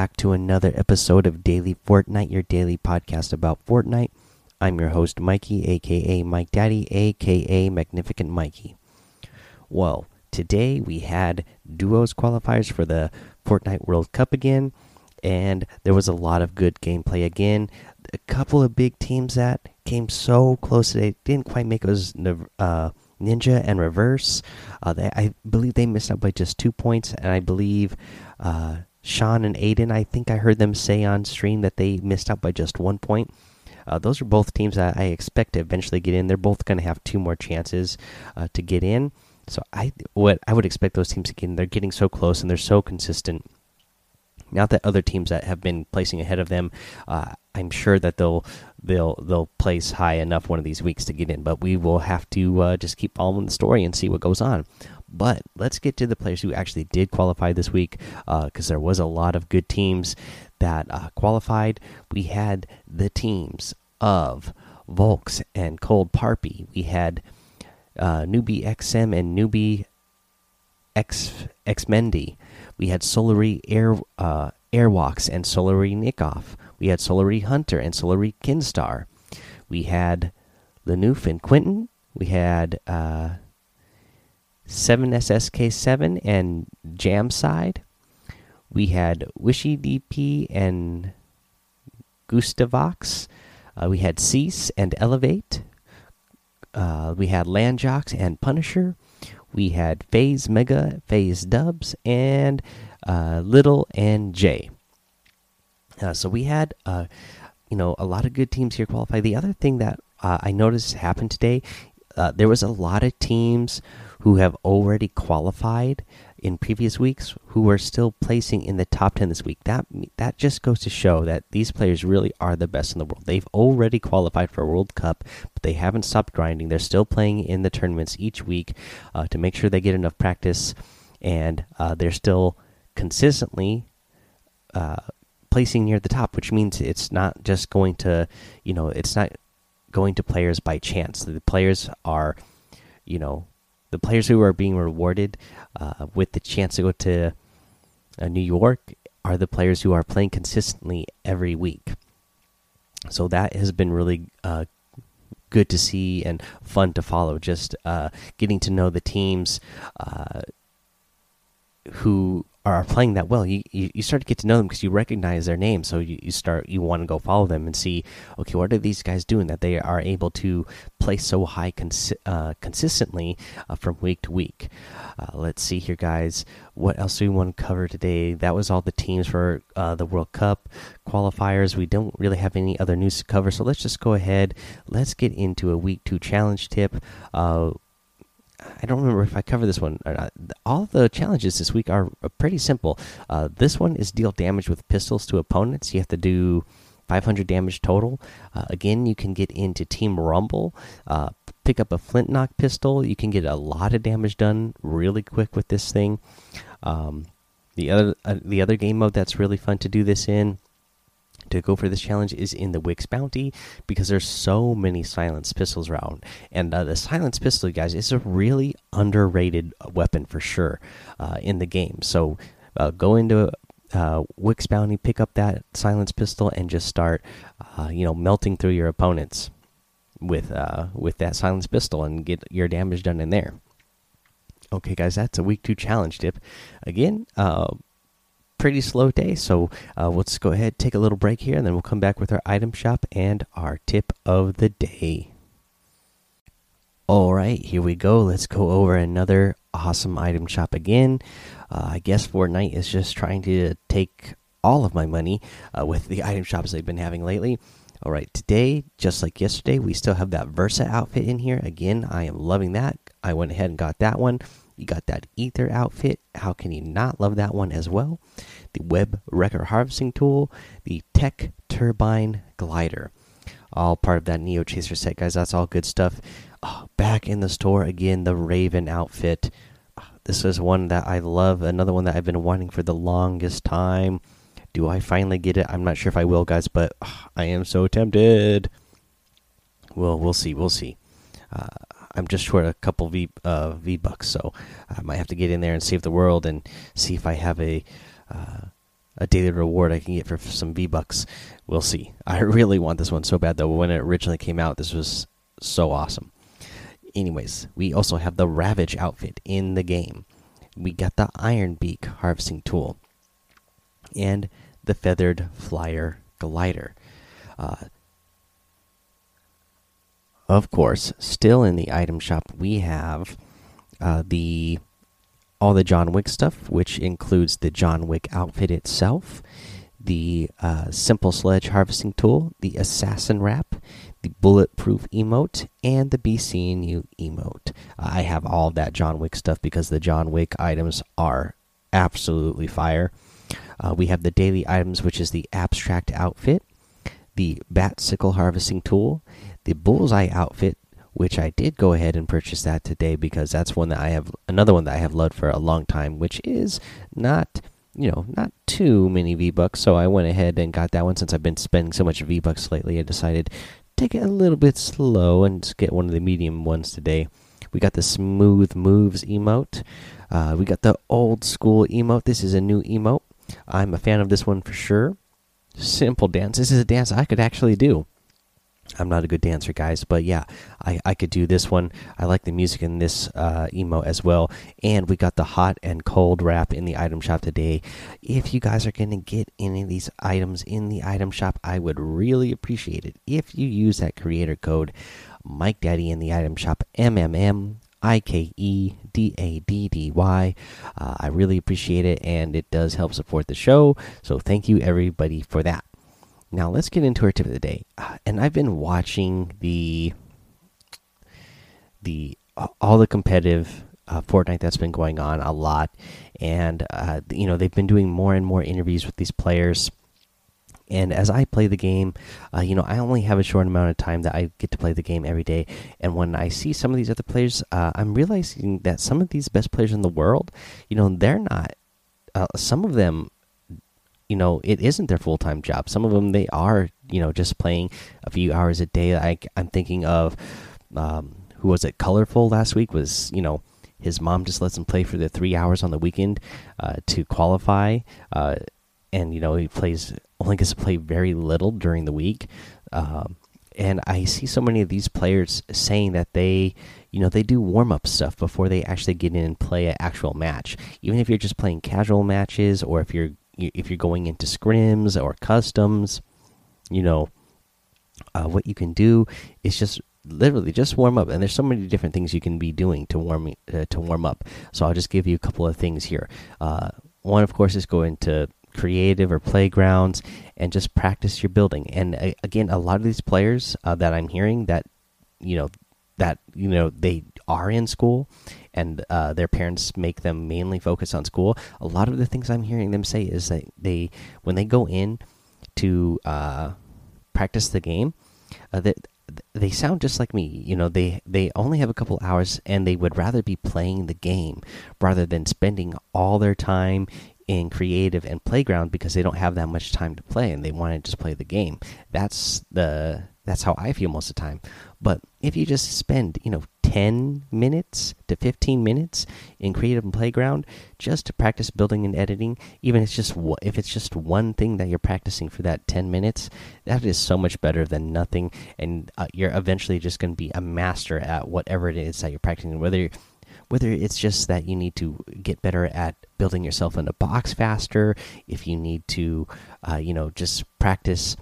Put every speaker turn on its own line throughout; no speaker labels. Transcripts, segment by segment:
back to another episode of Daily Fortnite, your daily podcast about Fortnite. I'm your host, Mikey, aka Mike Daddy, aka Magnificent Mikey. Well, today we had duos qualifiers for the Fortnite World Cup again, and there was a lot of good gameplay again. A couple of big teams that came so close, they didn't quite make us. Uh, Ninja and Reverse. Uh, they, I believe they missed out by just two points, and I believe uh, Sean and Aiden. I think I heard them say on stream that they missed out by just one point. Uh, those are both teams that I expect to eventually get in. They're both going to have two more chances uh, to get in. So I what I would expect those teams to get in. They're getting so close and they're so consistent. Not that other teams that have been placing ahead of them, uh, I'm sure that they'll they'll they'll place high enough one of these weeks to get in. But we will have to uh, just keep following the story and see what goes on. But let's get to the players who actually did qualify this week, because uh, there was a lot of good teams that uh, qualified. We had the teams of Volks and Cold Parpy. We had uh, Newbie XM and Newbie X Xmendi. We had Solary Air uh, Airwaks and Solary Nikof. We had Solary Hunter and Solary Kinstaar. We had Lenoof and Quentin. We had uh, 7SSK7 and Jamside. We had Wishy DP and Gustavox. Uh, we had Ceice and Elevate. Uh, we had Landjocks and Punisher. We had FaZe Mega, FaZe Dubs, and uh, Little and J. Uh, so we had, uh, you know, a lot of good teams here qualify. The other thing that uh, I noticed happened today, there was a lot of teams who have already qualified in previous weeks who are still placing in the top 10 this week. That that just goes to show that these players really are the best in the world. They've already qualified for a World Cup, but they haven't stopped grinding. They're still playing in the tournaments each week uh, to make sure they get enough practice, and uh, they're still consistently uh, placing near the top, which means it's not just going to, you know, it's not going to players by chance. The players are, you know, the players who are being rewarded uh, with the chance to go to uh, New York are the players who are playing consistently every week. So that has been really uh, good to see and fun to follow. Just uh, getting to know the teams uh, who are playing that well, you, you, you start to get to know them because you recognize their name. So you, you start you want to go follow them and see okay what are these guys doing that they are able to play so high consi uh, consistently uh, from week to week. Uh, let's see here, guys. What else do we want to cover today? That was all the teams for uh, the World Cup qualifiers. We don't really have any other news to cover, so let's just go ahead. Let's get into a week two challenge tip. I don't remember if I covered this one or not. All the challenges this week are pretty simple. Uh, this one is deal damage with pistols to opponents. You have to do 500 damage total. Uh, again, you can get into Team Rumble, uh, pick up a Flintlock pistol. You can get a lot of damage done really quick with this thing. Um, the other uh, the other game mode that's really fun to do this in to go for this challenge is in the Wick's Bounty because there's so many silence pistols around, and uh, the silence pistol, guys, is a really underrated weapon for sure uh, in the game. So uh, go into uh, Wick's Bounty, pick up that silence pistol, and just start, uh, you know, melting through your opponents with with that silence pistol and get your damage done in there. Okay, guys, that's a week two challenge tip. Again, pretty slow day. So uh, let's go ahead, take a little break here, and then we'll come back with our item shop and our tip of the day. All right, here we go. Let's go over another awesome item shop again. Uh, I guess Fortnite is just trying to take all of my money uh, with the item shops they've been having lately. All right, today, just like yesterday, we still have that Versa outfit in here. Again, I am loving that. I went ahead and got that one. You got that Ether outfit. How can you not love that one as well? The Web Record Harvesting Tool, the Tech Turbine Glider. All part of that Neo Chaser set, guys. That's all good stuff. Oh, back in the store again, the Raven outfit. this is one that I love. Another one that I've been wanting for the longest time. Do I finally get it? I'm not sure if I will, guys, but oh, I am so tempted. Well, we'll see. We'll see. Uh, I'm just short a couple V uh, V bucks, so I might have to get in there and save the world and see if I have a uh, a daily reward I can get for some V bucks. We'll see. I really want this one so bad though. When it originally came out, this was so awesome. Anyways, we also have the Ravage outfit in the game. We got the Iron Beak harvesting tool and the Feathered Flyer glider. Uh, of course, still in the item shop, we have uh, the all the John Wick stuff, which includes the John Wick outfit itself, the uh, simple sledge harvesting tool, the assassin wrap, the bulletproof emote, and the You emote. I have all that John Wick stuff because the John Wick items are absolutely fire. Uh, we have the daily items, which is the abstract outfit, the bat sickle harvesting tool, the bullseye outfit, which I did go ahead and purchase that today because that's one that I have another one that I have loved for a long time, which is not you know not too many V bucks. So I went ahead and got that one since I've been spending so much V bucks lately. I decided take it a little bit slow and get one of the medium ones today. We got the smooth moves emote. Uh, we got the old school emote. This is a new emote. I'm a fan of this one for sure. Simple dance. This is a dance I could actually do. I'm not a good dancer, guys, but yeah, I, I could do this one. I like the music in this uh, emo as well. And we got the hot and cold wrap in the item shop today. If you guys are going to get any of these items in the item shop, I would really appreciate it if you use that creator code Mike Daddy in the item shop, MMM. I K E D A D D Y. Uh, I really appreciate it, and it does help support the show. So, thank you everybody for that. Now let's get into our tip of the day. Uh, and I've been watching the the uh, all the competitive uh, Fortnite that's been going on a lot, and uh, you know they've been doing more and more interviews with these players. And as I play the game, uh, you know I only have a short amount of time that I get to play the game every day. And when I see some of these other players, uh, I'm realizing that some of these best players in the world, you know, they're not. some of them you know it isn't their full time job. Some of them they are you know just playing a few hours a day. Like I'm thinking of um, who was it? Colorful last week was you know his mom just lets him play for the three hours on the weekend uh, to qualify, uh, and you know he plays only gets to play very little during the week. Um, and I see so many of these players saying that they, you know, they do warm up stuff before they actually get in and play an actual match. Even if you're just playing casual matches, or if you're if you're going into scrims or customs, you know, uh, what you can do is just literally just warm up. And there's so many different things you can be doing to warm uh, to warm up. So i'll just give you a couple of things here. Uh, one of course is go into creative or playgrounds and just practice your building. And uh, again a lot of these players uh, that i'm hearing that you know that you know they are in school and uh, their parents make them mainly focus on school. A lot of the things I'm hearing them say is that they, when they go in to uh, practice the game, uh, that they sound just like me. You know, they they only have a couple hours, and they would rather be playing the game rather than spending all their time in creative and playground because they don't have that much time to play and they want to just play the game. That's the that's how I feel most of the time. But if you just spend, you know, 10 minutes to 15 minutes in creative playground just to practice building and editing, even if it's just if it's just one thing that you're practicing for that 10 minutes, that is so much better than nothing. And uh, you're eventually just going to be a master at whatever it is that you're practicing whether whether it's just that you need to get better at building yourself in a box faster, if you need to, uh, you know, just practice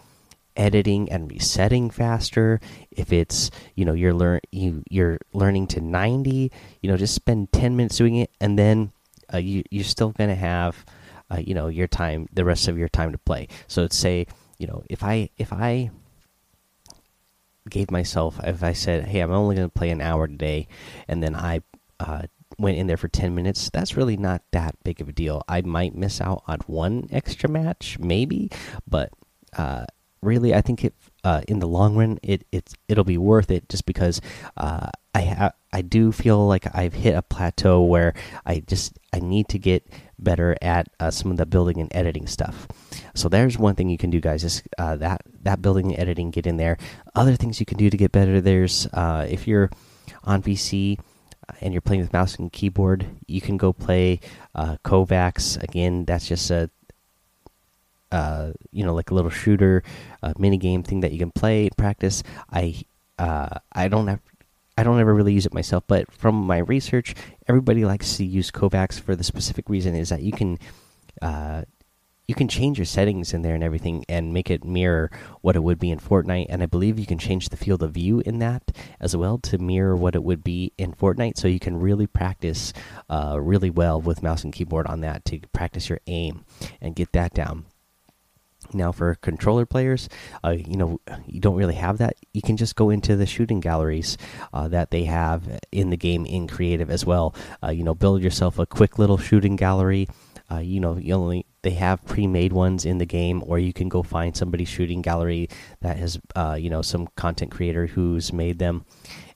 editing and resetting faster. If it's you know you're learn you you're learning to 90 you know just spend 10 minutes doing it and then uh, you you're still gonna have uh, you know your time the rest of your time to play. So let's say you know if i if i gave myself if i said hey i'm only gonna play an hour today and then i uh, went in there for 10 minutes that's really not that big of a deal. I might miss out on one extra match maybe but uh, really, I think it uh, in the long run it it's it'll be worth it just because uh, I I do feel like I've hit a plateau where I just I need to get better at uh, some of the building and editing stuff. So there's one thing you can do, guys. Is uh, that that building and editing get in there. Other things you can do to get better. There's uh, if you're on PC and you're playing with mouse and keyboard, you can go play uh, KovaaK's. Again, that's just a uh, you know, like a little shooter uh, mini game thing that you can play and practice. I uh, I don't have. I don't ever really use it myself, but from my research, everybody likes to use KovaaK's for the specific reason is that you can uh, you can change your settings in there and everything and make it mirror what it would be in Fortnite. And I believe you can change the field of view in that as well to mirror what it would be in Fortnite. So you can really practice uh, really well with mouse and keyboard on that to practice your aim and get that down. Now, for controller players, uh, you know, you don't really have that. You can just go into the shooting galleries uh, that they have in the game in creative as well. Uh, you know, build yourself a quick little shooting gallery. Uh, you know, you only they have pre-made ones in the game, or you can go find somebody's shooting gallery that has, uh, you know, some content creator who's made them,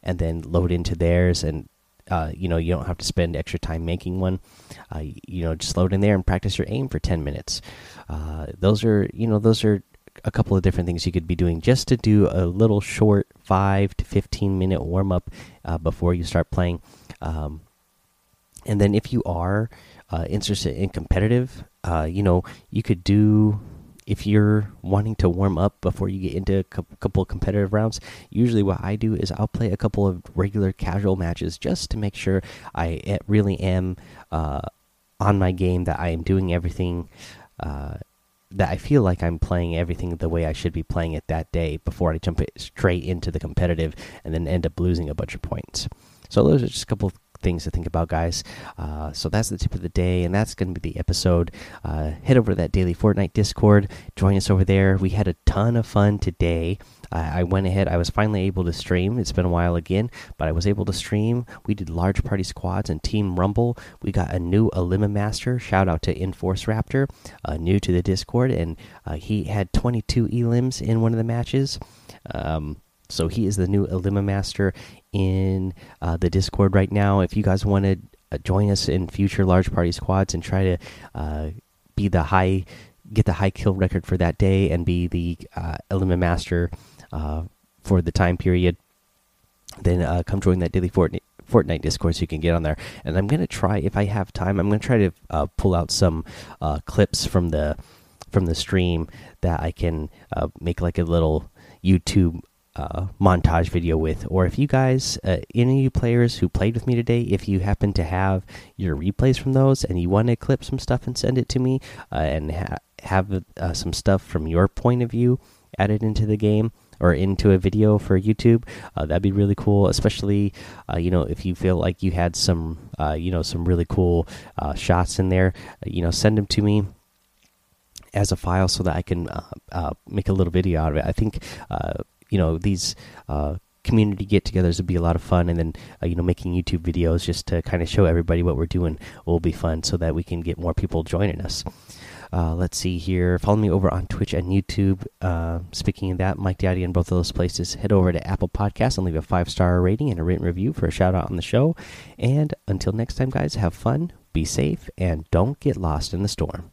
and then load into theirs and uh, you know you don't have to spend extra time making one. Uh, you know just load in there and practice your aim for 10 minutes. Uh, those are you know those are a couple of different things you could be doing just to do a little short 5 to 15 minute warm up uh, before you start playing. Um, and then if you are uh, interested in competitive uh, you know you could do if you're wanting to warm up before you get into a couple competitive rounds, usually what I do is I'll play a couple of regular casual matches just to make sure I eh, really am uh, on my game, that I am doing everything, uh, that I feel like I'm playing everything the way I should be playing it that day before I jump it straight into the competitive and then end up losing a bunch of points. So those are just a couple of things to think about, guys. Uh, so that's the tip of the day, and that's going to be the episode. Uh, head over to that daily Fortnite Discord, join us over there. We had a ton of fun today. I went ahead. I was finally able to stream. It's been a while again, but I was able to stream. We did large party squads and Team Rumble. We got a new Elima Master. Shout out to Enforce Raptor, uh, new to the Discord, and uh, he had 22 elims in one of the matches. Um, so he is the new Elima Master in uh, the Discord right now. If you guys want to uh, join us in future large party squads and try to uh, be the high, get the high kill record for that day and be the uh, Elima Master uh, for the time period, then uh, come join that daily Fortnite. Fortnite Discord, so you can get on there. And I'm gonna try, if I have time, I'm gonna try to pull out some clips from the from the stream that I can make like a little YouTube uh, montage video with, or if you guys, uh, any of you players who played with me today, if you happen to have your replays from those and you want to clip some stuff and send it to me, uh, and ha have uh, some stuff from your point of view added into the game or into a video for YouTube, uh, that'd be really cool. Especially, uh, you know, if you feel like you had some, you know, some really cool shots in there, you know, send them to me as a file so that I can uh, uh, make a little video out of it. I think uh, you know these uh, community get-togethers would be a lot of fun, and then uh, you know making YouTube videos just to kind of show everybody what we're doing will be fun, so that we can get more people joining us. Uh, let's see here. Follow me over on Twitch and YouTube. Uh, speaking of that, Mike Daddy in both of those places. Head over to Apple Podcasts and leave a five star rating and a written review for a shout out on the show. And until next time, guys, have fun, be safe, and don't get lost in the storm.